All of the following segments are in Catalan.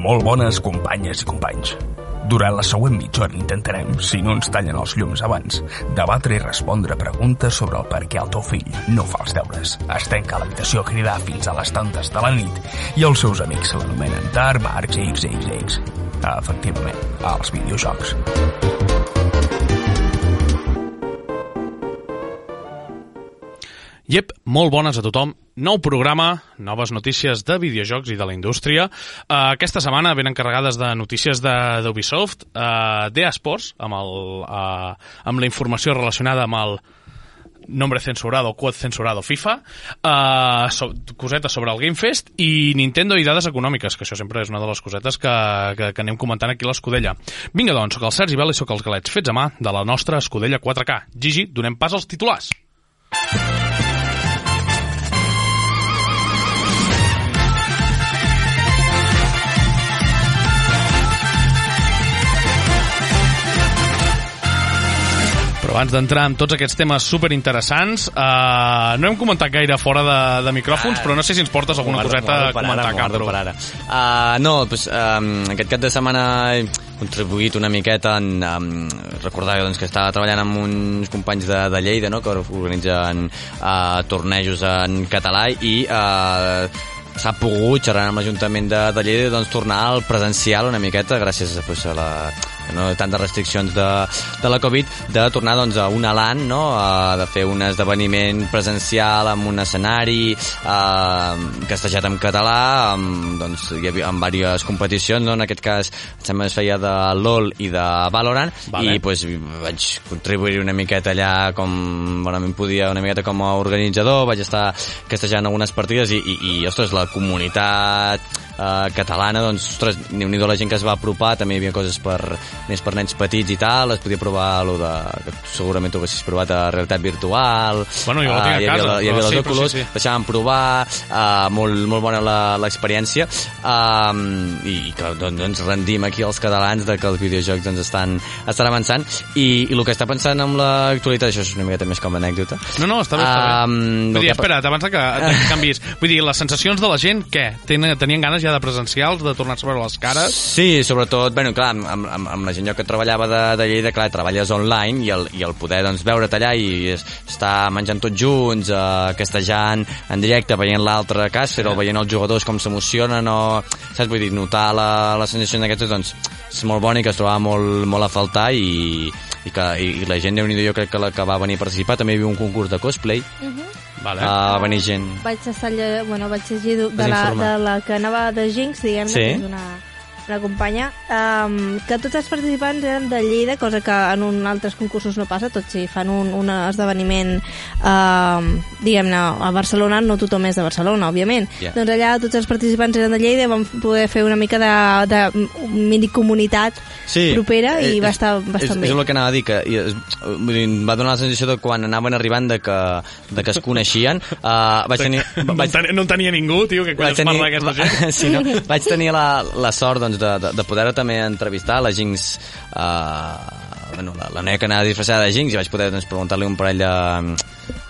Molt bones companyes i companys. Durant la següent mitja hora intentarem, si no ens tallen els llums abans, debatre i respondre preguntes sobre el per què el teu fill no fa els deures, es tanca a l'habitació a cridar fins a les tantes de la nit i els seus amics se l'anomenen Tar, Marx, X, X, X. Efectivament, als videojocs. Iep, molt bones a tothom. Nou programa, noves notícies de videojocs i de la indústria. Uh, aquesta setmana ben encarregades de notícies d'Ubisoft, uh, d'EA Sports, amb, el, uh, amb la informació relacionada amb el nombre censurado, quote censurado FIFA, uh, so, cosetes sobre el Game Fest i Nintendo i dades econòmiques, que això sempre és una de les cosetes que, que, que anem comentant aquí a l'Escudella. Vinga, doncs, sóc el Sergi Bel i sóc els galets fets a mà de la nostra Escudella 4K. Gigi, donem pas als titulars. Però abans d'entrar en tots aquests temes superinteressants, uh, no hem comentat gaire fora de, de micròfons, Ah, però no sé si ens portes alguna coseta a comentar, cap, Capro. per ara. Uh, no, pues, um, aquest cap de setmana he contribuït una miqueta en um, recordar doncs, que estava treballant amb uns companys de, de Lleida no, que organitzen uh, tornejos en català i uh, s'ha pogut, xerrant amb l'Ajuntament de, de Lleida, doncs, tornar al presencial una miqueta gràcies pues, a la no tant de restriccions de, de la Covid, de tornar doncs, a un alant, no? a, de fer un esdeveniment presencial amb un escenari eh, castejat en català, amb, doncs, hi havia amb diverses competicions, no? en aquest cas em sembla que es feia de LOL i de Valorant, Vale. i pues, vaig contribuir una miqueta allà com bonament podia, una miqueta com a organitzador, vaig estar castejant algunes partides i, i, i ostres, la comunitat eh, catalana, doncs, ostres, ni nhi la gent que es va apropar, també hi havia coses per, més per nens petits i tal, es podia provar lo de, que segurament tu haguessis provat a realitat virtual, Bueno, jo la tinc a hi havia, casa, la- hi havia les sí, Oculus, sí, sí. deixàvem provar, uh, molt, molt bona la- l'experiència, um, i, i que doncs, doncs rendim aquí els catalans de que els videojocs doncs, estan, estan avançant, i, i el que està pensant amb l'actualitat, això és una miqueta més com a anècdota, No, no, està bé, està bé. Um, Vull dir, que- espera't, abans que, que canvis. Vull dir, les sensacions de la gent, què? Tenien, tenien ganes ja de presencials, de tornar-se a veure les cares? Sí, sobretot, bueno, clar, amb, amb, amb la gent jo que treballava de, de Lleida, clar, treballes online i el, i el poder doncs, veure't allà i es, estar menjant tots junts, eh, castejant en directe, veient l'altre càcer o veient els jugadors com s'emocionen o, saps, vull dir, notar la, la sensació d'aquestes, doncs, és molt bona i que es trobava molt, molt a faltar i, i, que, i, i la gent, déu nhi jo crec que la que va venir a participar, també hi havia un concurs de cosplay, Vale. eh, va venir gent... Vaig estar bueno, vaig llegir de, de, la, de la que anava de Jinx, diguem-ne, Sí. que és una, una companya, um, que tots els participants eren de Lleida, cosa que en un altres concursos no passa, tots si fan un, un esdeveniment, um, diguem-ne, a Barcelona, no tothom és de Barcelona, òbviament. Ja. Doncs allà tots els participants eren de Lleida, vam poder fer una mica de, de mini-comunitat sí, propera i eh, va estar és, bastant és bé. el que anava a dir que i es, vull dir, va donar la sensació de quan anaven arribant de que, de que es coneixien uh, vaig tenir No, vaig, en tenia, no en tenia ningú, tio, que vaig collons parla aquesta gent. sí, no? vaig tenir la, la sort doncs, de, de, de poder també entrevistar la Jinx uh, bueno, la, la noia que anava disfressada de Jinx i vaig poder doncs, preguntar-li un parell de,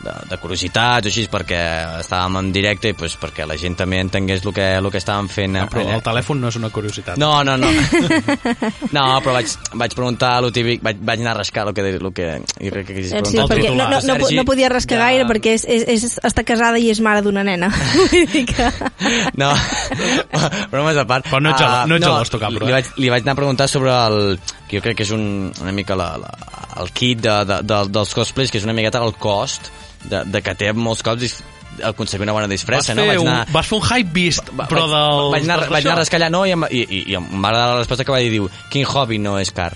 de, de curiositats o així perquè estàvem en directe i pues, perquè la gent també entengués el que, el que estàvem fent No, però allà. el telèfon no és una curiositat. No, no, no. No, però vaig, vaig preguntar lo típic, vaig, vaig anar a rascar el que, el que jo crec que haguessis Eh, Sí, preguntat. perquè no, no, no, Sergi, no podia rascar de- gaire perquè és, és, és, està casada i és mare d'una nena. Que... No, bromes a part. Però no ets Ah, no ets gelós, tu, Capro, Li eh? vaig, li vaig anar a preguntar sobre el... que jo crec que és un, una mica la, la, el kit de, de, de, dels cosplays, que és una miqueta el cost de, de que té molts cops dis- aconseguir una bona disfressa, no? Vaig un, anar, vas fer un hype beast, va- però vaig, del... vaig, anar, vaig anar a allà, no? I, em, i, i, i em va agradar la resposta que va dir, diu, quin hobby no és car?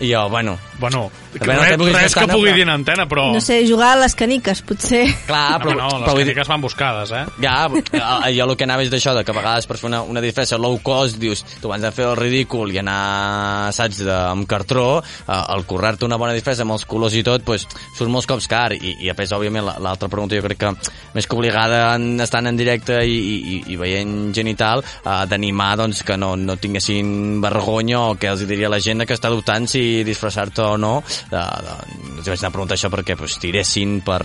I jo, bueno, Bueno, que res, puguis res que pugui però- dir en antena, però... No sé, jugar a les caniques, potser. clar, però... no, no, però les dir- crítiques van buscades, eh? Ja, eh, jo el que anava és d'això, de que a vegades per fer una, una disfressa low cost dius, tu abans de fer el ridícul i anar, saps, de, amb cartró, eh, al currar-te una bona disfressa amb els colors i tot, pues, surt molts cops car. I, i a més, òbviament, la- l'altra pregunta jo crec que més que obligada en, estant en directe i, i, i veient gent i tal, eh, d'animar doncs, que no, no tinguessin vergonya o que els diria la gent que està dubtant si disfressar-te o no, de, de, els vaig anar a preguntar això perquè pues, tiressin per,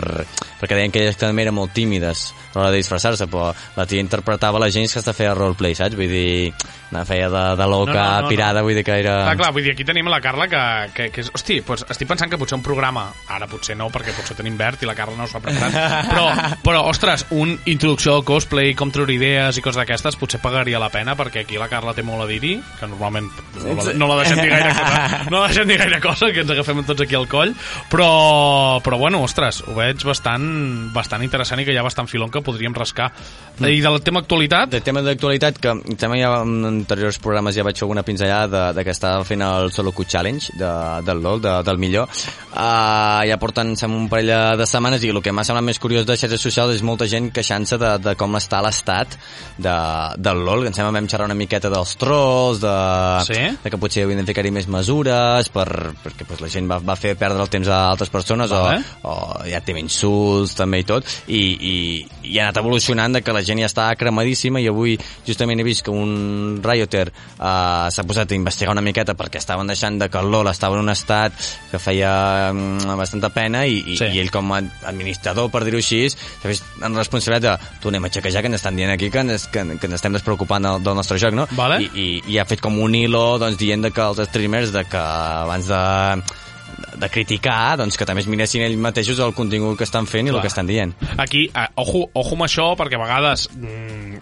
perquè deien que elles també eren molt tímides a l'hora de disfressar-se, però la tia interpretava la gent que està feia roleplay, saps? Vull dir, la feia de, de loca, No, no, no, pirada, no. vull dir que era... Clar, clar, vull dir, aquí tenim la Carla que, que, que és... Hosti, doncs estic pensant que potser un programa... Ara potser no, perquè potser tenim Bert i la Carla no s'ho ha preparat. Però, però, ostres, un introducció al cosplay, com treure idees i coses d'aquestes, potser pagaria la pena, perquè aquí la Carla té molt a dir-hi, que normalment no la, no la deixem dir gaire cosa, no la deixem dir gaire cosa, que ens agafem tots aquí al coll, però, però bueno, ostres, ho veig bastant, bastant interessant i que hi ha bastant filon que podríem rascar. I del tema actualitat, De tema d'actualitat, que sembla ja en anteriors programes ja vaig fer alguna pinzellada de, de que estava fent el Solo Q Challenge de, del LoL, de, del millor. Uh, ja porten sembla, un parell de setmanes i el que m'ha semblat més curiós de xarxes socials és molta gent queixant-se de, de com està l'estat de, del LoL, que em sembla vam xerrar una miqueta dels trolls, de, Sí? de que potser haurien de ficar-hi més mesures per, perquè pues, la gent va, va fer perdre el temps a altres persones o, o ja té insults també i tot i, i, i ha anat evolucionant de que la gent ja està cremadíssima i avui justament he vist que un Rioter uh, s'ha posat a investigar una miqueta perquè estaven deixant de que el LoL estava en un estat que feia um, bastanta pena i, i, Sí. i ell com a administrador, per dir-ho així, s'ha vist en responsabilitat de tu anem a xequejar que ens estan dient aquí que ens, que, que ens estem despreocupant del, del nostre joc, no? Vale. I, i, i ha fet com un hilo doncs, dient que els streamers de que abans de de criticar, doncs que també es miressin ells mateixos el contingut que estan fent i Clar. el que estan dient. Aquí, eh, ojo, ojo amb això, perquè a vegades mm,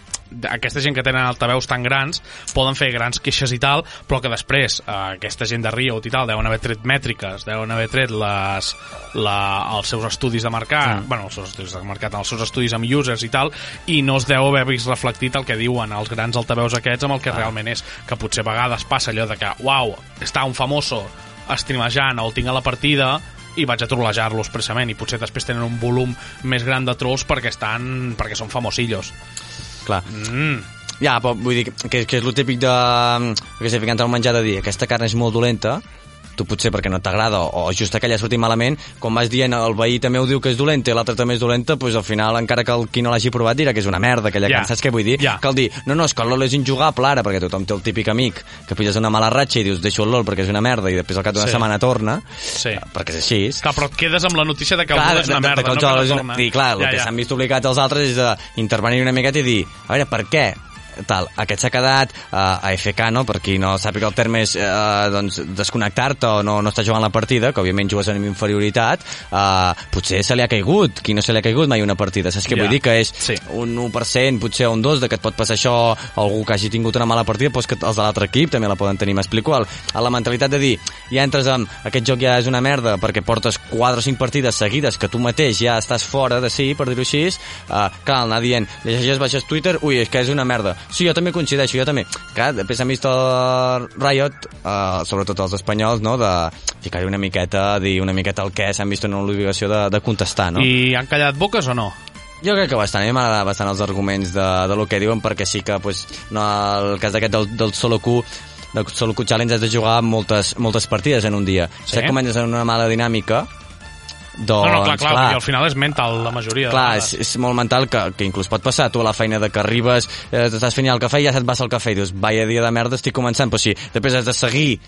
aquesta gent que tenen altaveus tan grans poden fer grans queixes i tal, però que després eh, aquesta gent de Riot i tal deuen haver tret mètriques, deuen haver tret les, la, els seus estudis de mercat, Mm. bueno, els seus estudis de mercat, els seus estudis amb users i tal, i no es deu haver vist reflectit el que diuen els grans altaveus aquests amb el que realment és, que potser a vegades passa allò de que, uau, està un famoso streamejant o el tinc a la partida i vaig a trollejar-lo expressament i potser després tenen un volum més gran de trolls perquè estan perquè són famosillos Clar. mm. Ja, però vull dir que, que és el típic de... que s'ha ficat al menjar de dir aquesta carn és molt dolenta, tu potser perquè no t'agrada o, o just aquella ha sortit malament, com vas dient el veí també ho diu que és dolenta i l'altre també és dolenta, doncs al final encara que el, qui no l'hagi provat dirà que és una merda aquella Ja. carn, saps què vull dir? Ja. Cal dir, no, no, és que el LOL és injugable ara, perquè tothom té el típic amic que pilles una mala ratxa i dius deixo el LOL perquè és una merda i després al cap d'una Sí. setmana torna, Sí. perquè és així. Clar, però et quedes amb la notícia de que el Clar, LoL és una de- de- merda, de que el no que és no una-. I clar, el ja, que ja. s'han vist obligats els altres és d'intervenir una miqueta i dir, a veure, per què? Tal, aquest s'ha quedat uh, a FK, no? per qui no sàpiga el terme és uh, doncs, desconnectar-te o no, no està jugant la partida, que òbviament jugues amb inferioritat, uh, potser se li ha caigut, qui no se li ha caigut mai una partida, saps què Ja. vull dir? Que és Sí. un 1%, potser un 2%, de que et pot passar això algú que hagi tingut una mala partida, doncs que els de l'altre equip també la poden tenir, m'explico? El- A la mentalitat de dir, ja entres amb aquest joc ja és una merda perquè portes 4 o 5 partides seguides que tu mateix ja estàs fora de si, per dir-ho així, uh, clar, anar dient, llegeixes, baixes Twitter, ui, és que és una merda. Sí, jo també coincideixo, jo també. Clar, després han vist el Riot, uh, sobretot els espanyols, no?, de ficar-hi una miqueta, dir una miqueta el què, s'han vist en l'obligació de, de contestar, no? I han callat boques o no? Jo crec que bastant, a mi m'agrada bastant els arguments de, de lo que diuen perquè sí que pues, no, el cas d'aquest del, del solo Q del solo Q Challenge has de jugar moltes, moltes partides en un dia. Sí? Si comences en una mala dinàmica, doncs, no, no, clar, clar, clar. al final és mental la majoria. Clar, és, és molt mental que, que inclús pot passar tu a la feina de que arribes, eh, t'estàs fent el cafè i ja se't vas al cafè i dius, vaya dia de merda, estic començant, però si després has de seguir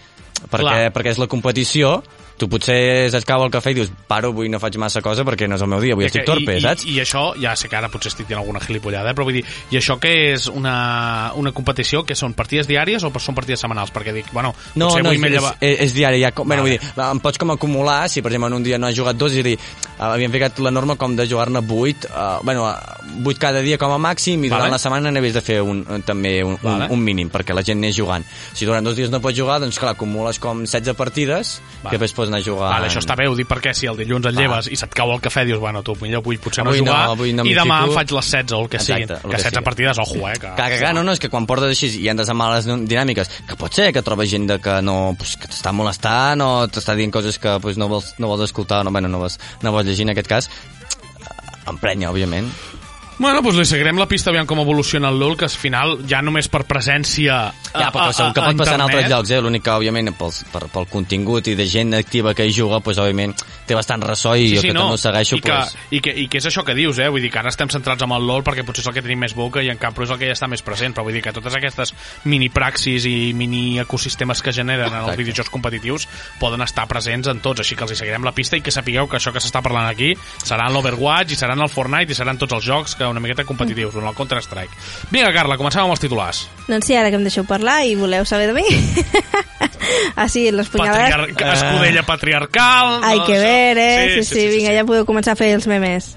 perquè, Clar. perquè és la competició, tu potser se't cau el cafè i dius, paro, avui no faig massa cosa perquè no és el meu dia, avui I estic que- torpe, i, saps? I, I això, ja sé que ara potser estic dient alguna gilipollada, eh? però vull dir, i això que és una, una competició que són partides diàries o són partides setmanals? Perquè dic, bueno, No, potser no, avui m'he llevat... és, és diari. Ja, com, bueno, Vale. vull dir, em pots com acumular, si per exemple en un dia no has jugat dos, és a dir, havíem ficat la norma com de jugar-ne vuit, uh, bueno, vuit cada dia com a màxim, i durant Vale. la setmana n'havies de fer un, un, també un, Vale. un, un mínim, perquè la gent anés jugant. Si durant dos dies no pots jugar, doncs clar, acumules com 16 partides, Vale. que després pots anar jugant... Vale, això està bé, ho dic perquè si el dilluns et Va. lleves i se't cau el cafè, dius, bueno, tu, millor avui potser Avui no no, jugar, avui no m'hi i demà fico. em faig les 16 o el que el Que que 16 sigui. partides, ojo, eh? Que, Clar, que, clar, no, no, és que quan portes així i entres en males dinàmiques, que pot ser que trobes gent de que no, pues, que t'està molestant o t'està dient coses que pues, no, vols, no vols escoltar o no, bueno, no, vols, no vols llegir en aquest cas, emprenya, òbviament. Bueno, doncs li seguirem la pista, aviam com evoluciona el LoL, que al final, ja només per presència Ja, però que segur que pot passar en altres llocs, eh? L'únic que, òbviament, pel, per, pel contingut i de gent activa que hi juga, pues, òbviament, té bastant ressò i jo que també ho segueixo I que, pues, i, que, i que és això que dius, eh? Vull dir que ara estem centrats en el LoL perquè potser és el que tenim més boca i en Cap Pro és el que ja està més present, però vull dir que totes aquestes mini praxis i mini ecosistemes que generen en els videojocs competitius poden estar presents en tots, així que els hi seguirem la pista i que sapigueu que això que s'està parlant aquí serà en l'Overwatch i serà en el Fortnite i seran tots els jocs que una miqueta competitius, en el Counter-Strike. Vinga, Carla, comencem amb els titulars. Doncs sí, ara que em deixeu parlar i voleu saber de mi. ah, sí, les punyalades... Patriar Escudella patriarcal... Ai, no que ver, eh? Sí, sí, vinga, ja podeu començar a fer els memes.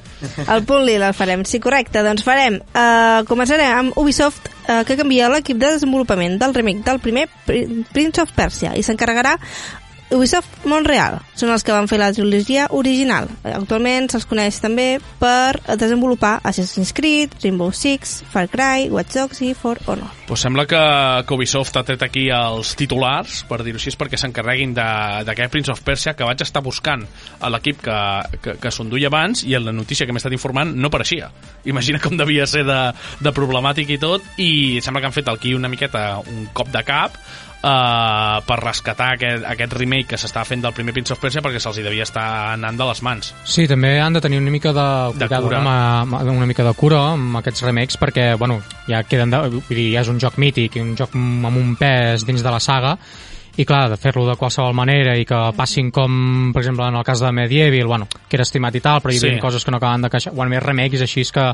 El punt lila el farem. Sí, correcte, doncs farem. Uh, començarem amb Ubisoft, uh, que canvia l'equip de desenvolupament del remake del primer Pri- Prince of Persia i s'encarregarà Ubisoft Montreal. Són els que van fer la trilogia original. Actualment se'ls coneix també per desenvolupar Assassin's Creed, Rainbow Six, Far Cry, Watch Dogs i For Honor. Pues sembla que, que Ubisoft ha tret aquí els titulars, per dir-ho així, perquè s'encarreguin d'aquest Prince of Persia que vaig estar buscant a l'equip que, que, que s'enduia abans i en la notícia que m'he estat informant no apareixia. Imagina com devia ser de, de problemàtic i tot i sembla que han fet aquí una miqueta un cop de cap uh, per rescatar aquest, aquest remake que s'estava fent del primer Prince of Persia perquè se'ls hi devia estar anant de les mans. Sí, també han de tenir una mica de, De cura. Amb, amb, una mica de cura amb aquests remakes perquè, bueno, ja queden de, vull dir, ja és un joc mític un joc amb un pes dins de la saga i clar, de fer-lo de qualsevol manera i que passin com, per exemple, en el cas de Medieval, bueno, que era estimat i tal, però hi havia Sí. coses que no acaben de queixar, bueno, més remakes així que,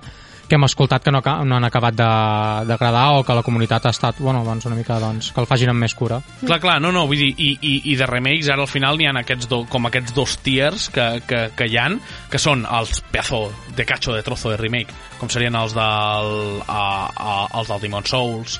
que hem escoltat que no, no han acabat de- d'agradar o que la comunitat ha estat, bueno, doncs una mica, doncs, que el facin amb més cura. Clar, clar, no, no, vull dir, i, i, i de remakes ara al final n'hi ha aquests do, com aquests dos tiers que, que, que hi han, que són els pedazo de cacho de trozo de remake, com serien els del, a, a, els del Demon Souls,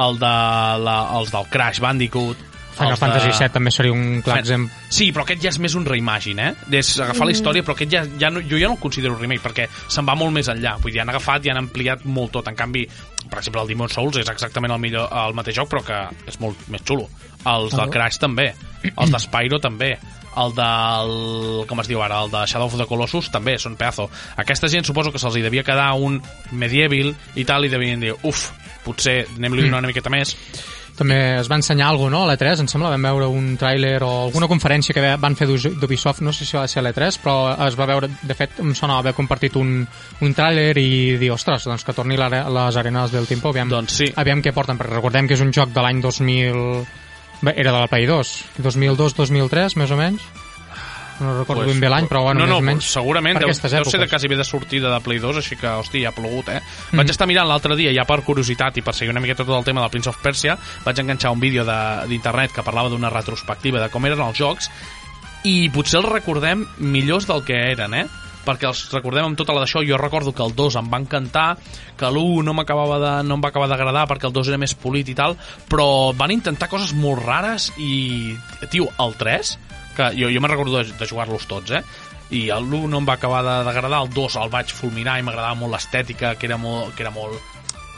el de la, els del Crash Bandicoot, Final els Fantasy de... VII també seria un clar Fan- exemple. Sí, però aquest ja és més un reimagine, eh? És agafar la història, però aquest ja, ja no, jo ja no el considero remake, perquè se'n va molt més enllà. Vull dir, han agafat i han ampliat molt tot. En canvi, per exemple, el Demon Souls és exactament el, millor, el mateix joc, però que és molt més xulo. Els del Crash també, els de Spyro també, el del... com es diu ara? El de Shadow of the Colossus també, són pedazo. Aquesta gent suposo que se'ls hi devia quedar un medieval i tal, i devien dir, uf, potser anem-li una, una miqueta més. També es va ensenyar alguna no? a l'E3, em sembla, vam veure un tràiler o alguna conferència que van fer d'Ubisoft, no sé si va ser a l'E3, però es va veure, de fet, em sona haver compartit un, un tràiler i dir, ostres, doncs que torni l'are- les arenes del Tempo, aviam, Doncs sí. aviam què porten, perquè recordem que és un joc de l'any 2000... Bé, era de la Play 2, 2002-2003, més o menys. No recordo ben bé l'any, però bueno, no, més no, o menys. segurament per deu, aquestes deu ser de quasi bé de sortida de Play 2 així que, hosti, ja ha plogut, eh? Mm. Vaig estar mirant l'altre dia, ja per curiositat i per seguir una miqueta tot el tema del Prince of Persia vaig enganxar un vídeo de- d'internet que parlava d'una retrospectiva de com eren els jocs i potser els recordem millors del que eren, eh? perquè els recordem amb tota la d'això jo recordo que el 2 em va encantar que l'1 no m'acabava de no em va acabar d'agradar perquè el 2 era més polit i tal però van intentar coses molt rares i, tio, el 3 que jo, jo me'n recordo de, de jugar-los tots eh? i el 1 no em va acabar de- d'agradar el 2 el vaig fulminar i m'agradava molt l'estètica que era molt, que era molt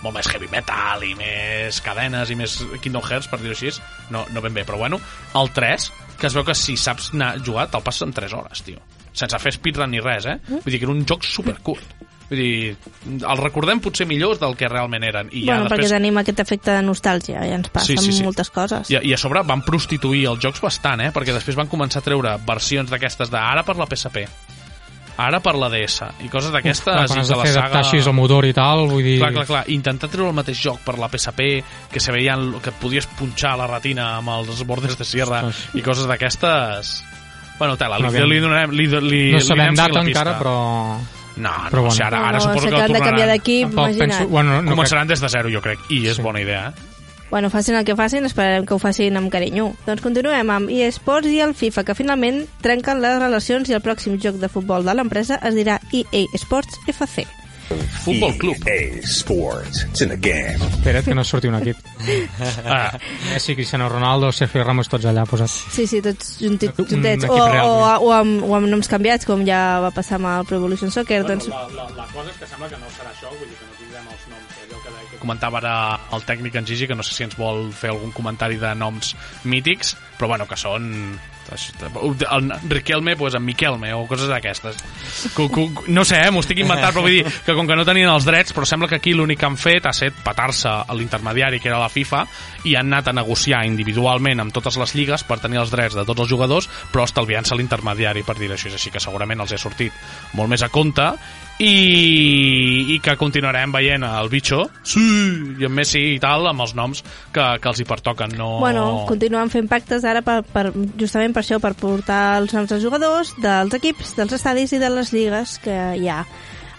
molt més heavy metal i més cadenes i més Kingdom Hearts, per dir-ho així no, no ben bé, però bueno el 3, que es veu que si saps anar a jugar te'l passes en 3 hores, tio sense fer speedrun ni res, eh? Vull dir que era un joc supercurt Vull dir, els recordem potser millors del que realment eren i ja bueno, perquè després tenim aquest efecte de nostàlgia, ja ens passa Sí, sí, sí. moltes coses. i, i a sobre van prostituir els jocs bastant, eh? Perquè després van començar a treure versions d'aquestes de ara per la PSP, ara per la DS i coses d'aquestes quan i has que de la fer saga... així el motor i tal, vull dir... Clar, clar, clar. Intentar treure el mateix joc per la PSP, que se veien que et podies punxar la retina amb els bordes de sierra Ostres. i coses d'aquestes... Bueno, tela, li, No li donarem... Li, li, No li sabem data encara, però... No, no, Però o sigui, bueno. ara, ara no, suposo que acaben de canviar tornaran... d'equip, penso... Bueno, no, no Començaran des de zero, jo crec, i és Sí. bona idea, eh? Bueno, facin el que facin, esperarem que ho facin amb carinyo. Doncs continuem amb eSports i el FIFA, que finalment trenquen les relacions i el pròxim joc de futbol de l'empresa es dirà EA Sports FC. Futbol Club. EA Sports. It's in the game. Espera't que no surti un equip. Ah, Messi, Cristiano Ronaldo, Sergio Ramos, tots allà posats. Sí, sí, tots juntit, Un juntets. O, o, o, amb, o amb noms canviats, com ja va passar amb el Pro Evolution Soccer. doncs, la, la, la cosa és que sembla que no serà això, vull dir que no tindrem els noms, allò que, que comentava ara el tècnic en Gigi, que no sé si ens vol fer algun comentari de noms mítics, però bueno, que són El Riquelme, pues, en Miquelme, o coses d'aquestes. No sé, eh, m'ho estic inventant, però vull dir que com que no tenien els drets, però sembla que aquí l'únic que han fet ha set petar-se a l'intermediari, que era la FIFA, i han anat a negociar individualment amb totes les lligues per tenir els drets de tots els jugadors, però estalviant-se l'intermediari, per dir-ho així. Així que segurament els he sortit molt més a compte i, i que continuarem veient el bitxo sí, i en Messi i tal amb els noms que, que els hi pertoquen no... Bueno, continuen fent pactes ara per, per, justament per això, per portar els noms dels jugadors, dels equips, dels estadis i de les lligues que hi ha.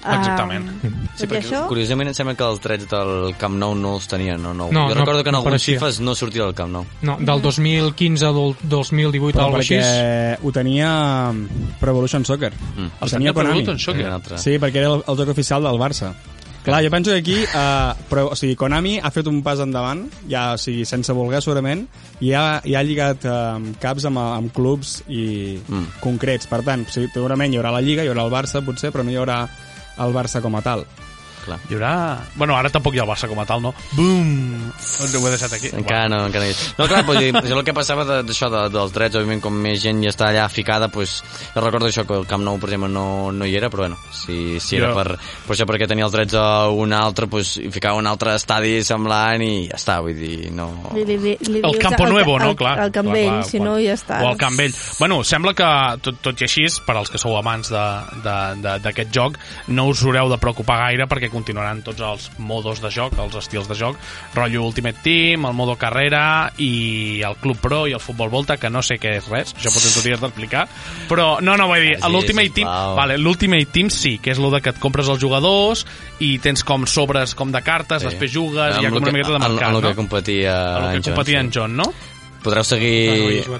Exactament. Um, Sí, perquè això, curiosament em sembla que els drets del Camp Nou no els tenien, no, no. No, jo no, recordo que en no alguns pareixia. FIFAs no sortia del Camp Nou. No, del 2015 al 2018 o Però alguna perquè així. ho tenia Pro Evolution Soccer. Mm. Ho Els tenia Konami. en Soccer. Sí, perquè era el, el joc oficial del Barça. Clar, jo penso que aquí, eh, però, o sigui, Konami ha fet un pas endavant, ja, o sigui, sense voler segurament, i ha, i ha lligat eh, caps amb, amb clubs i Mm. concrets. Per tant, sí, segurament hi haurà la Lliga, hi haurà el Barça, potser, però no hi haurà el Barça com a tal. Clar. hi haurà... Bueno, ara tampoc hi ha el Barça com a tal, no? Bum! Ho he deixat aquí. Encara no, encara no. és. No, clar, però jo el que passava de- d'això de, dels drets, òbviament, com més gent ja està allà ficada, pues, jo recordo això, que el Camp Nou, per exemple, no, no hi era, però bueno, si, si era Jo- per, per això perquè tenia els drets a un altre, pues, hi ficava un altre estadi semblant i ja està, vull dir, no... li, li, li, li El Campo Nuevo, no? Clar. Al Camp clar, Vell, clar, si no ja està. O al Camp Vell. Bueno, sembla que, tot, tot i així, per als que sou amants de- de- de- d'aquest joc, no us haureu de preocupar gaire perquè continuaran tots els modos de joc, els estils de joc, rotllo Ultimate Team, el modo carrera i el Club Pro i el Futbol Volta, que no sé què és res, això potser t'ho hauries d'explicar, però no, no, vull dir, Sí, l'Ultimate Team, vale, l'Ultimate Team sí, que és lo de que et compres els jugadors i tens com sobres com de cartes, Sí. després jugues, hi ha com una que- miqueta de mercat, amb el no? que competia el que en John, sí. en John, no? Podreu seguir...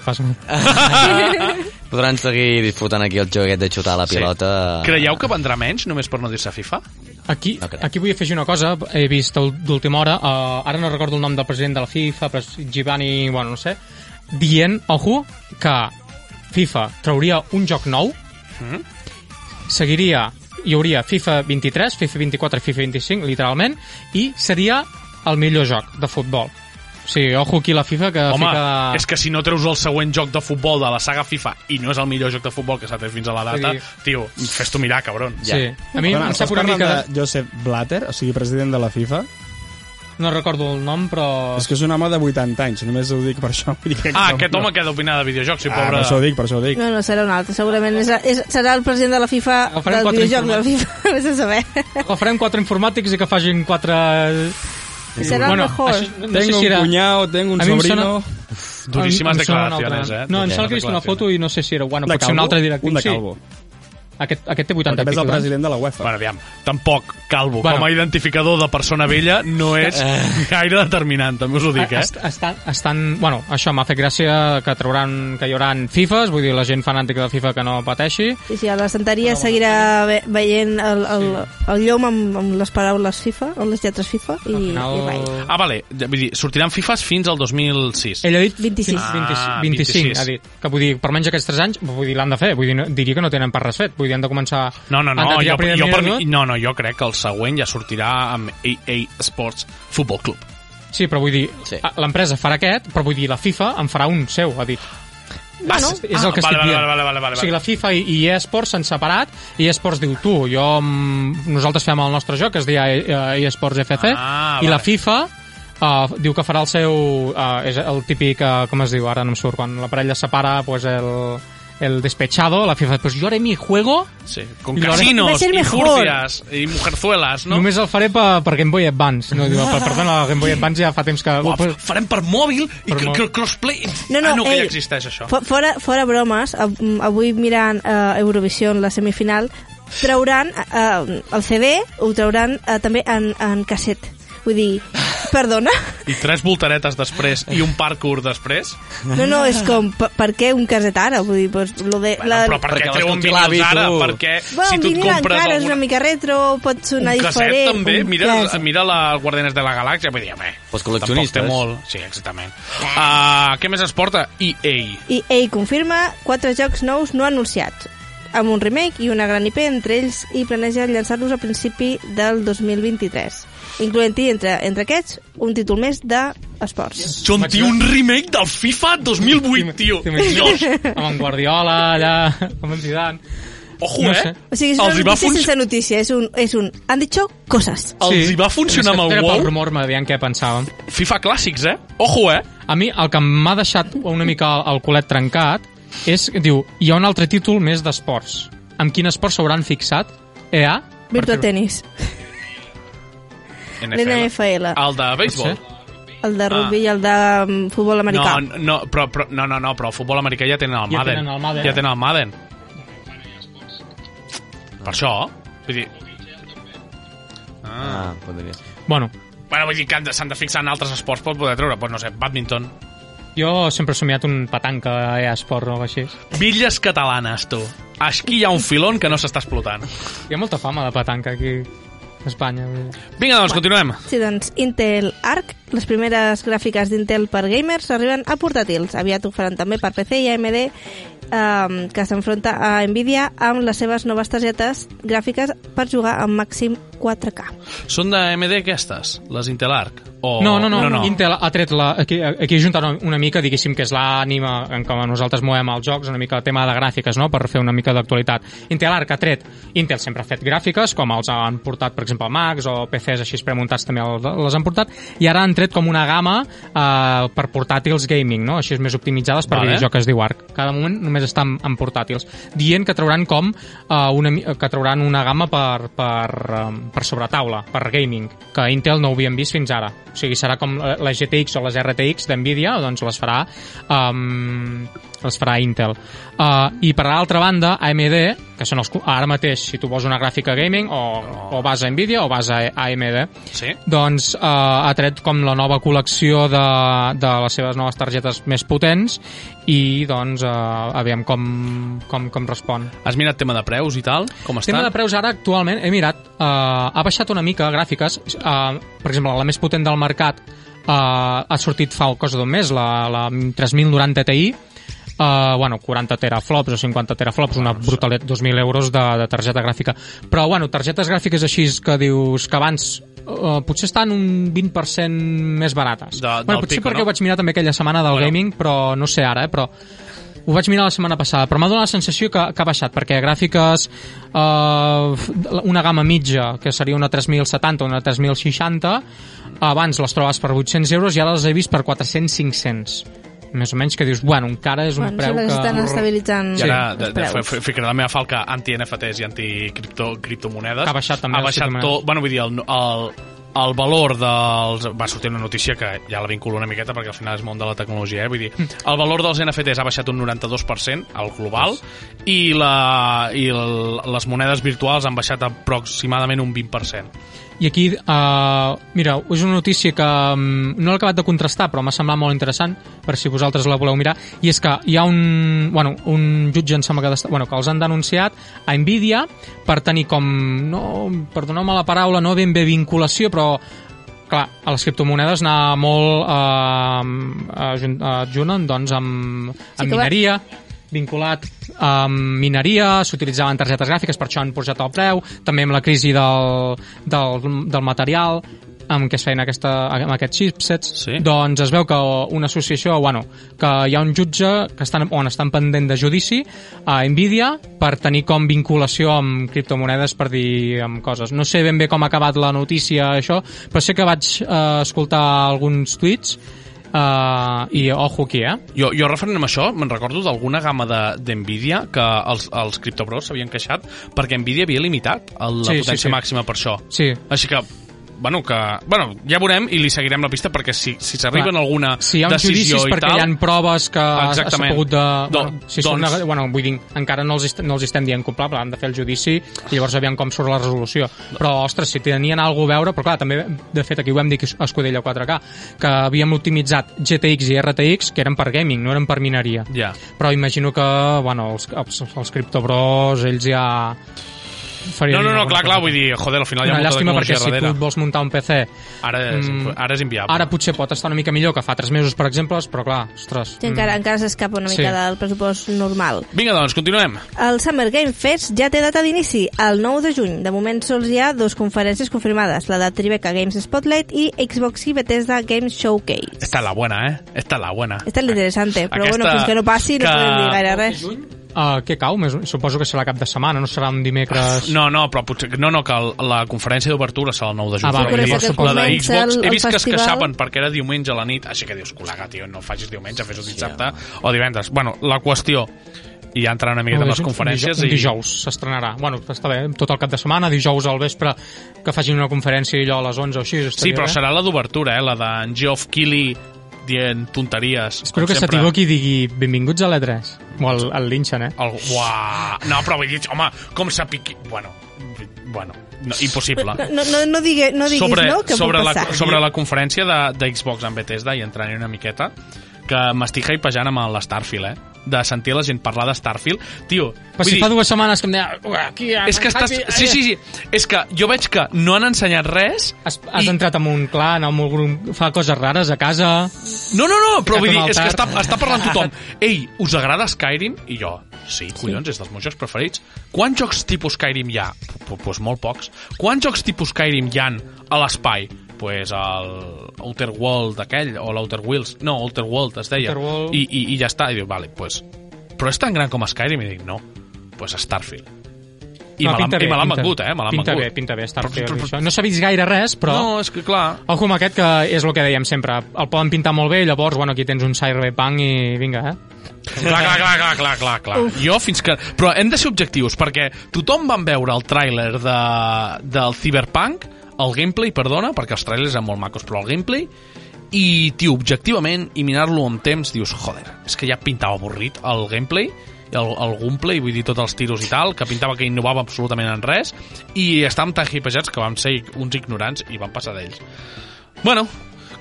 Podran seguir disfrutant aquí el joguet de xutar la Sí. pilota. Creieu que vendrà menys només per no dir-se FIFA? Aquí, No crec. aquí vull afegir una cosa, he vist d'última hora, uh, ara no recordo el nom del president de la FIFA, però és Giovanni, bueno, no sé, dient, ojo, que FIFA trauria un joc nou, seguiria, hi hauria FIFA 23, FIFA 24 i FIFA 25, literalment, i seria el millor joc de futbol. Sigui, ojo aquí la FIFA que Home, fica... és que si no treus el següent joc de futbol de la saga FIFA i no és el millor joc de futbol que s'ha tret fins a la data, dir- tio, fes-t'ho mirar, cabron. Sí. A mi Dona, em sap una mica... de Joseph Blatter, o sigui, president de la FIFA? No recordo el nom, però... És que és un home de 80 anys, només ho dic per això. Vull dir que Ah, no- aquest home que ha d'opinar de videojocs, si Ah, pobre... per això ho dic, per això ho dic. No, no, serà un altre, segurament. És, és, serà el president de la FIFA Agafarem del videojoc de la FIFA, vés a saber. Agafarem quatre informàtics i que facin quatre... Serà el mejor. això, no sé tengo si era... un cuñado, tengo un A mi em sobrino... Duríssimes Em- em sona un declaraciones, altre. eh? No, em sembla que he vist una Declaraciones. foto i no sé si era... Bueno, de pot ser un altre directiu. Un de sí. Aquest, aquest té 80 També és el pico, eh? president de la UEFA. Bueno, aviam, tampoc Calvo, Bueno. com a identificador de persona vella, no és gaire determinant, també us ho dic, eh? Est, estan, estan, bueno, això m'ha fet gràcia que trauran, que hi haurà FIFAs, vull dir, la gent fanàtica de FIFA que no pateixi. Sí, sí, a la santeria seguirà ve veient el, el, el llom amb, amb les paraules FIFA, o les lletres FIFA, i, Al final... i rai. Ah, vale, vull dir, sortiran FIFAs fins al 2006. Ell ha dit 26. fins 25, Ah, 25, 26. ha dit. Que vull dir, per menys aquests 3 anys, vull dir, l'han de fer. Vull dir, no, diria que no tenen pas res fet. Han de començar... No, no, no, jo, jo, per mi, no, no, jo crec que el següent ja sortirà amb EA Sports Football Club. Sí, però vull dir, Sí. l'empresa farà aquest, però vull dir, la FIFA en farà un seu, ha dit. Bueno, és, és el que Ah, vale, estic vale, dient. vale, vale, vale, O sigui, la FIFA i, i EA Sports s'han separat i EA Sports diu, tu, jo, mm, nosaltres fem el nostre joc, que es deia EA EA Sports FC, Ah, i vale. la FIFA uh, diu que farà el seu... Uh, és el típic, uh, com es diu, ara no em surt, quan la parella es separa, pues el, el despechado, la FIFA, pues yo haré mi juego, Sí, con I casinos y furcias y mujerzuelas, no? no? només el faré per, per Game Boy Advance. No, diu, per, perdona, el Game Boy Advance ja fa temps que... Uah, pues, farem per mòbil i Per que, mòbil. que crossplay... No, no, ah, no, que ja ei, existeix això. fo- Fora, fora bromes, av- avui mirant uh, Eurovision, la semifinal, trauran uh, el CD, ho trauran uh, també en, en casset. Vull dir, perdona? I tres voltaretes després i un parkour després? No, no, és com, per, per què un caset ara? Vull dir, pues, lo de, Bueno, la, però per què com vinils clavi, ara? tu. Perquè Bueno, si tu et vinil compres encara és alguna... una mica retro, pot sonar un diferent. també, un mira, cas. mira la Guardianes de la Galàxia, vull dir, home, col·leccionistes. tampoc té molt. Sí, exactament. Uh, què més es porta? EA. I ell confirma quatre jocs nous no anunciats amb un remake i una gran IP entre ells i planeja llançar-los a principi del 2023. incloent-hi entre, entre aquests un títol més d'esports. John, tio, un remake del FIFA 2008, tio. T'imagines? Amb en Guardiola, allà, amb en Zidane. Ojo, No eh? O sigui, és Els una va notícia func- sense notícia, és un, és un... Han dicho coses. Els hi va funcionar amb el Era WoW. rumor, m'aviam què pensàvem. FIFA clàssics, eh? Ojo, eh? A mi el que m'ha deixat una mica el culet trencat és, diu, hi ha un altre títol més d'esports. Amb quin esport s'hauran fixat? EA? Virtua Tennis. NFL. L'NFL. El de béisbol. El de rugby i el de um, futbol americà. No, no, però, però, no, no, no, però el futbol americà ja tenen el Ja Madden. tenen el Madden. Ja tenen el Madden. Per això, vull dir... Ah. Ah, podria ser. Bueno, Bueno, vull dir que s'han de fixar en altres esports per poder treure, doncs no sé, badminton. Jo sempre he somiat un petanca a EA Sport o així. Bitlles catalanes, tu. Aquí hi ha un filon que no s'està explotant. Hi ha molta fama de petanca aquí a Espanya. Vinga, doncs, continuem. Sí, doncs Intel Arc, les primeres gràfiques d'Intel per gamers arriben a portàtils. Aviat ho faran també per PC i AMD, um, que s'enfronta a Nvidia amb les seves noves targetes gràfiques per jugar amb màxim 4K. Són de AMD aquestes, les Intel Arc? O... No, no, no, no, no. Intel ha tret la, aquí, aquí junta una mica, diguéssim, que és l'ànima en com nosaltres movem els jocs, una mica el tema de gràfiques, no?, per fer una mica d'actualitat. Intel Arc ha tret, Intel sempre ha fet gràfiques, com els han portat, per exemple, Macs o PCs així premuntats també les han portat, i ara han tret com una gamma eh, per portàtils gaming, no?, així més optimitzades per Vale. videojoc que es diu Arc. Cada moment només està en, portàtils, dient que trauran com eh, una, que trauran una gamma per, per, eh, per sobretaula, per gaming, que Intel no ho havíem vist fins ara. O sigui, serà com les GTX o les RTX d'NVIDIA, doncs les farà um, les farà Intel. Uh, I per l'altra banda, AMD, que són els, ara mateix, si tu vols una gràfica gaming, o, o vas a NVIDIA o vas a AMD, Sí? doncs eh, ha tret com la nova col·lecció de, de les seves noves targetes més potents i doncs eh, aviam com, com, com respon. Has mirat tema de preus i tal? Com està? Tema de preus ara actualment, he mirat, eh, ha baixat una mica gràfiques, eh, per exemple, la més potent del mercat eh, ha sortit fa cosa d'un mes, la, la 3090 Ti, Uh, bueno, 40 teraflops o 50 teraflops, una brutalitat, 2.000 euros de, de targeta gràfica. Però, bueno, targetes gràfiques així que dius que abans uh, potser estan un 20% més barates. De- bueno, potser pico, perquè no? ho vaig mirar també aquella setmana del Bueno. gaming, però no sé ara, eh, però ho vaig mirar la setmana passada, però m'ha donat la sensació que, que ha baixat, perquè gràfiques eh, una gamma mitja, que seria una 3070 o una 3060, abans les trobes per 800 euros i ara les he vist per 400-500 més o menys que dius, bueno, encara és un Bueno, preu que s'estan que... estabilitzant I ara de, els de, preus. de, ficaré la meva falca anti-NFTs i anti-criptomonedes. Ha baixat també Ha baixat tot, bueno, vull dir, el, el, el valor dels... Va sortir una notícia que ja la vinculo una miqueta perquè al final és món de la tecnologia, eh? Vull dir, el valor dels NFTs ha baixat un 92% al global i, la, i el, les monedes virtuals han baixat aproximadament un 20%. I aquí, uh, mira, és una notícia que um, no l'he acabat de contrastar, però m'ha semblat molt interessant, per si vosaltres la voleu mirar, i és que hi ha un, bueno, un jutge, em sembla que, bueno, que els han denunciat a Nvidia per tenir com, no, perdoneu-me la paraula, no ben bé vinculació, però clar, a les criptomonedes anar molt eh, ajun- adjunt doncs, amb, Sí amb va- mineria, vinculat amb mineria, s'utilitzaven targetes gràfiques, per això han pujat el preu, també amb la crisi del, del, del material, amb què es feien aquesta, amb aquests chipsets, Sí. doncs es veu que una associació, bueno, que hi ha un jutge que estan, on estan pendent de judici a Nvidia per tenir com vinculació amb criptomonedes per dir amb coses. No sé ben bé com ha acabat la notícia això, però sé que vaig eh, escoltar alguns tuits Uh, i ojo aquí, eh? Jo, jo referent amb això, me'n recordo d'alguna gamma de- d'NVIDIA que els, els criptobros s'havien queixat perquè NVIDIA havia limitat el, la Sí, sí, potència sí. màxima per això. Sí. Així que, bueno, que, bueno, ja veurem i li seguirem la pista perquè si, si a alguna si hi ha decisió i perquè tal... hi ha proves que s'ha pogut de... Do- bueno, si doncs- nega- bueno, vull dir, encara no els, est no els estem dient culpable, han de fer el judici i llavors aviam com surt la resolució. Però, ostres, si tenien alguna a veure, però clar, també, de fet, aquí ho vam dir a Escudella 4K, que havíem optimitzat GTX i RTX, que eren per gaming, no eren per mineria. Ja. Però imagino que, bueno, els, els, els criptobros, ells ja... faria No, no, no, clar, clar, vull dir, joder, al final hi ha Una molta llàstima perquè si tu darrere. vols muntar un PC Ara és, Mm, ara és inviable. ara potser pot estar una mica millor que fa 3 mesos, per exemple, però clar, ostres... Sí, encara, encara s'escapa una Sí. mica del pressupost normal. Vinga, doncs, continuem. El Summer Game Fest ja té data d'inici, el 9 de juny. De moment sols hi ha dues conferències confirmades, la de Tribeca Games Spotlight i Xbox i Bethesda Games Showcase. Esta es la buena, eh? Esta es la buena. Esta és l'interessante, però Aquesta- bueno, fins que no passi no que- podem dir gaire res. Uh, què cau? Més- Suposo que serà cap de setmana, no serà un dimecres... No, no, però potser... No, no, que el, la conferència d'obertura serà el 9 de juny. Ah, va, Però dir, llavors la de Xbox, el- he vist el que es festival. queixaven perquè era diumenge a la nit, així que dius, col·lega, tio, no facis diumenge, fes-ho dissabte o divendres. Bueno, la qüestió, i ja entrant una miqueta en les conferències... Un i... dijous s'estrenarà. Bueno, està bé, tot el cap de setmana, dijous al vespre, que facin una conferència i allò a les 11 o així. Sí, però bé. serà la d'obertura, eh? La d'en Geoff Keighley dient tonteries. Espero que sempre. s'equivoqui i digui benvinguts a l'E3. O al, al Linxen, eh? El, uah, no, però vull dir, home, com s'apiqui... Bueno, bueno, no, impossible. No, no, no, no, digue, no diguis sobre, no, que sobre pot la, sobre la conferència de, de Xbox amb Bethesda i entrant una miqueta que m'estic hypejant amb l'Starfield, eh? De sentir la gent parlar de Starfield. Tio, Però si fa dues setmanes que em deia... "Ua, Aquí, és que estàs... Sí, sí, sí. És que jo veig que no han ensenyat res Has, has I- entrat en un clan, en un grup, fa coses rares a casa... No, no, no, però vull dir, és que està, està parlant tothom. Ei, us agrada Skyrim? I jo, sí, collons, és dels meus jocs preferits. Quants jocs tipus Skyrim hi ha? Pues, pues molt pocs. Quants jocs tipus Skyrim hi han a l'espai? Pues el Outer World aquell, o l'Outer Wilds. No, Outer World es deia. World. I, i, I ja està. I diu, vale, pues... Però és tan gran com Skyrim? I dic, no. Pues Starfield. I i me l'han vengut, eh? Me pinta vengut. bé, pinta bé, Starfield. Però- però- això. No s'ha vist gaire res, però... No, és que clar... Ojo amb aquest, que és el que dèiem sempre. El poden pintar molt bé i llavors, bueno, aquí tens un cyberpunk i vinga, eh? Clar, clar, clar, clar, clar, clar, clar. Jo fins que... Però hem de ser objectius, perquè tothom van veure el tràiler de, del Cyberpunk, el gameplay, perdona, perquè els trailers eren molt macos, però el gameplay, i, tio, objectivament, i mirar-lo amb temps, dius, joder, és que ja pintava avorrit el gameplay, el, el gameplay, vull dir, tots els tiros i tal, que pintava que innovava absolutament en res, i estàvem tan hypejats que vam ser uns ignorants i vam passar d'ells. Bueno,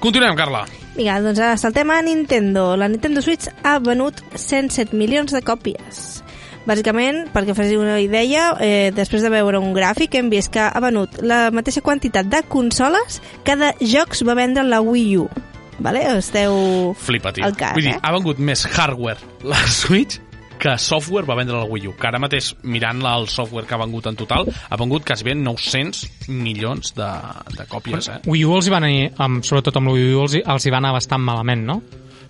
continuem, Carla. Vinga, doncs ara saltem a Nintendo. La Nintendo Switch ha venut 107 milions de còpies. Bàsicament, perquè faci una idea, eh, després de veure un gràfic hem vist que ha venut la mateixa quantitat de consoles que de jocs va vendre la Wii U. Vale? Esteu Flipa, tio. al cas, Vull dir, eh? ha vengut més hardware la Switch que software va vendre la Wii U. Que ara mateix, mirant el software que ha vengut en total, ha vengut quasi ben 900 milions de, de còpies, eh? Wii U els hi van anar, amb, sobretot amb la Wii U els, hi- els hi va anar bastant malament, no?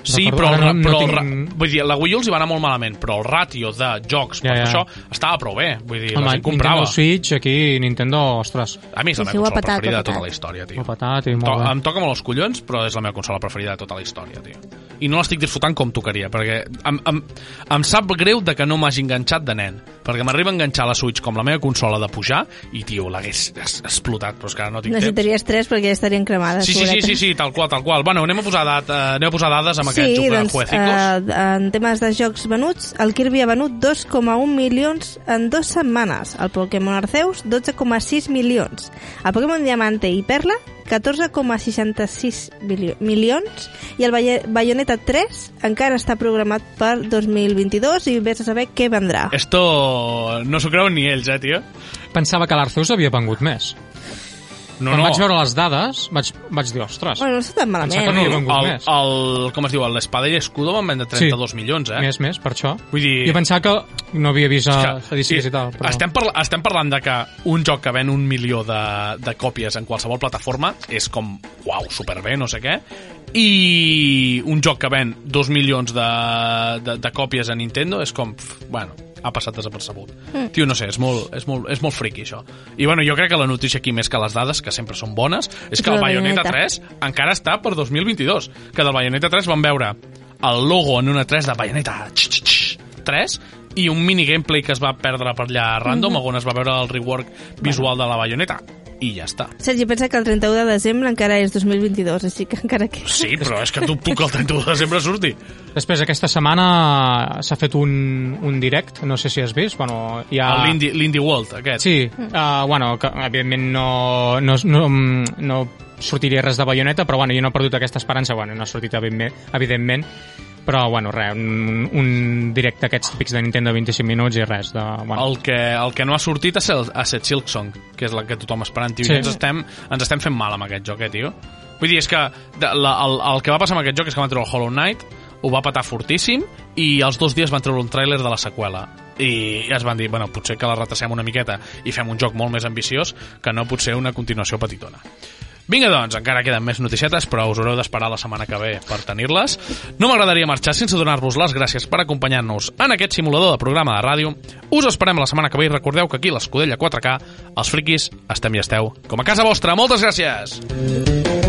Sí, Recordo- però, no, no- no però tinc- vull dir, la Wii U els hi va anar molt malament, però el ràtio de jocs Ja, per ja. això estava prou bé. Vull dir, Home, la gent comprava. Nintendo Switch, aquí, Nintendo, ostres, A mi és la Sí, meva consola petat, preferida de tota la història, tio. ho ha patat i To molt bé. em toca molt els collons, però és la meva consola preferida de tota la història, tio. I no l'estic disfrutant com tocaria, perquè em, em, em sap greu de que no m'hagi enganxat de nen, perquè m'arriba a enganxar la Switch com la meva consola de pujar i, tio, l'hagués explotat, però és que ara no tinc temps. Necessitaries tres perquè ja estarien cremades. Sí, sí, sí, sí, sí, tal qual, tal qual. Bueno, anem a posar, dat, eh, anem a posar dades amb aquest Sí, joc de doncs, Juecicos. eh, en temes de jocs venuts, el Kirby ha venut 2,1 milions en dues setmanes. El Pokémon Arceus, 12,6 milions. El Pokémon Diamante i Perla, 14,66 bilio- milions. I el Bayonetta 3 encara està programat per 2022 i vés a saber què vendrà. Esto no s'ho creuen ni ells, eh, tio? Pensava que l'Arceus havia vengut més. No, Quan no. vaig veure les dades, vaig, vaig dir, ostres, Bueno, no està tan malament. Que no hi el, més. el, com es diu, l'Espada i Escudo van vendre 32 milions, eh? més, més, per això. Vull dir... Jo pensava que no havia vist a estadístiques i tal. Però... estem, parla estem parlant de que un joc que ven un milió de, de còpies en qualsevol plataforma és com, uau, superbé, no sé què, i un joc que ven dos milions de, de, de còpies a Nintendo és com, pf, bueno, ha passat desapercebut. Mm. Tio, no sé, és molt, és, molt, és molt friqui, això. I bueno, jo crec que la notícia aquí, més que les dades, que sempre són bones, és que el Bayonetta Bayonetta. 3 encara està per 2022. Que del Bayonetta 3 vam veure el logo en una 3 de Bayonetta 3 i un mini gameplay que es va perdre per allà random, on es va veure el rework visual de la Bayonetta i ja està. Sergi, pensa que el 31 de desembre encara és 2022, així que encara que... Sí, però és que dubto que el 31 de desembre surti. Després, aquesta setmana s'ha fet un, un direct, no sé si has vist, bueno, hi ha... L'Indie l'Indie World, aquest. Sí, uh, bueno, que evidentment no, no, no, no sortiria res de Bayonetta, però bueno, jo no he perdut aquesta esperança, bueno, no ha sortit evidentment, evidentment però bueno, res, un, un directe aquests típics de Nintendo de 25 minuts i res de, bueno, El que, el que no ha sortit ha set, ha set Silksong, que és la que tothom esperant, tio. Sí. Ens, estem, ens estem fent mal amb aquest joc, eh, tio? Vull dir, és que de, la, el, el que va passar amb aquest joc és que van treure el Hollow Knight, ho va patar fortíssim, i els dos dies van treure un tràiler de la seqüela. I es van dir, bueno, potser que la retassem una miqueta i fem un joc molt més ambiciós que no potser una continuació petitona. Vinga, doncs, encara queden més noticietes, però us haureu d'esperar la setmana que ve per tenir-les. No m'agradaria marxar sense donar-vos les gràcies per acompanyar-nos en aquest simulador de programa de ràdio. Us esperem la setmana que ve i recordeu que aquí a l'Escudella 4K els friquis estem i esteu com a casa vostra. Moltes gràcies!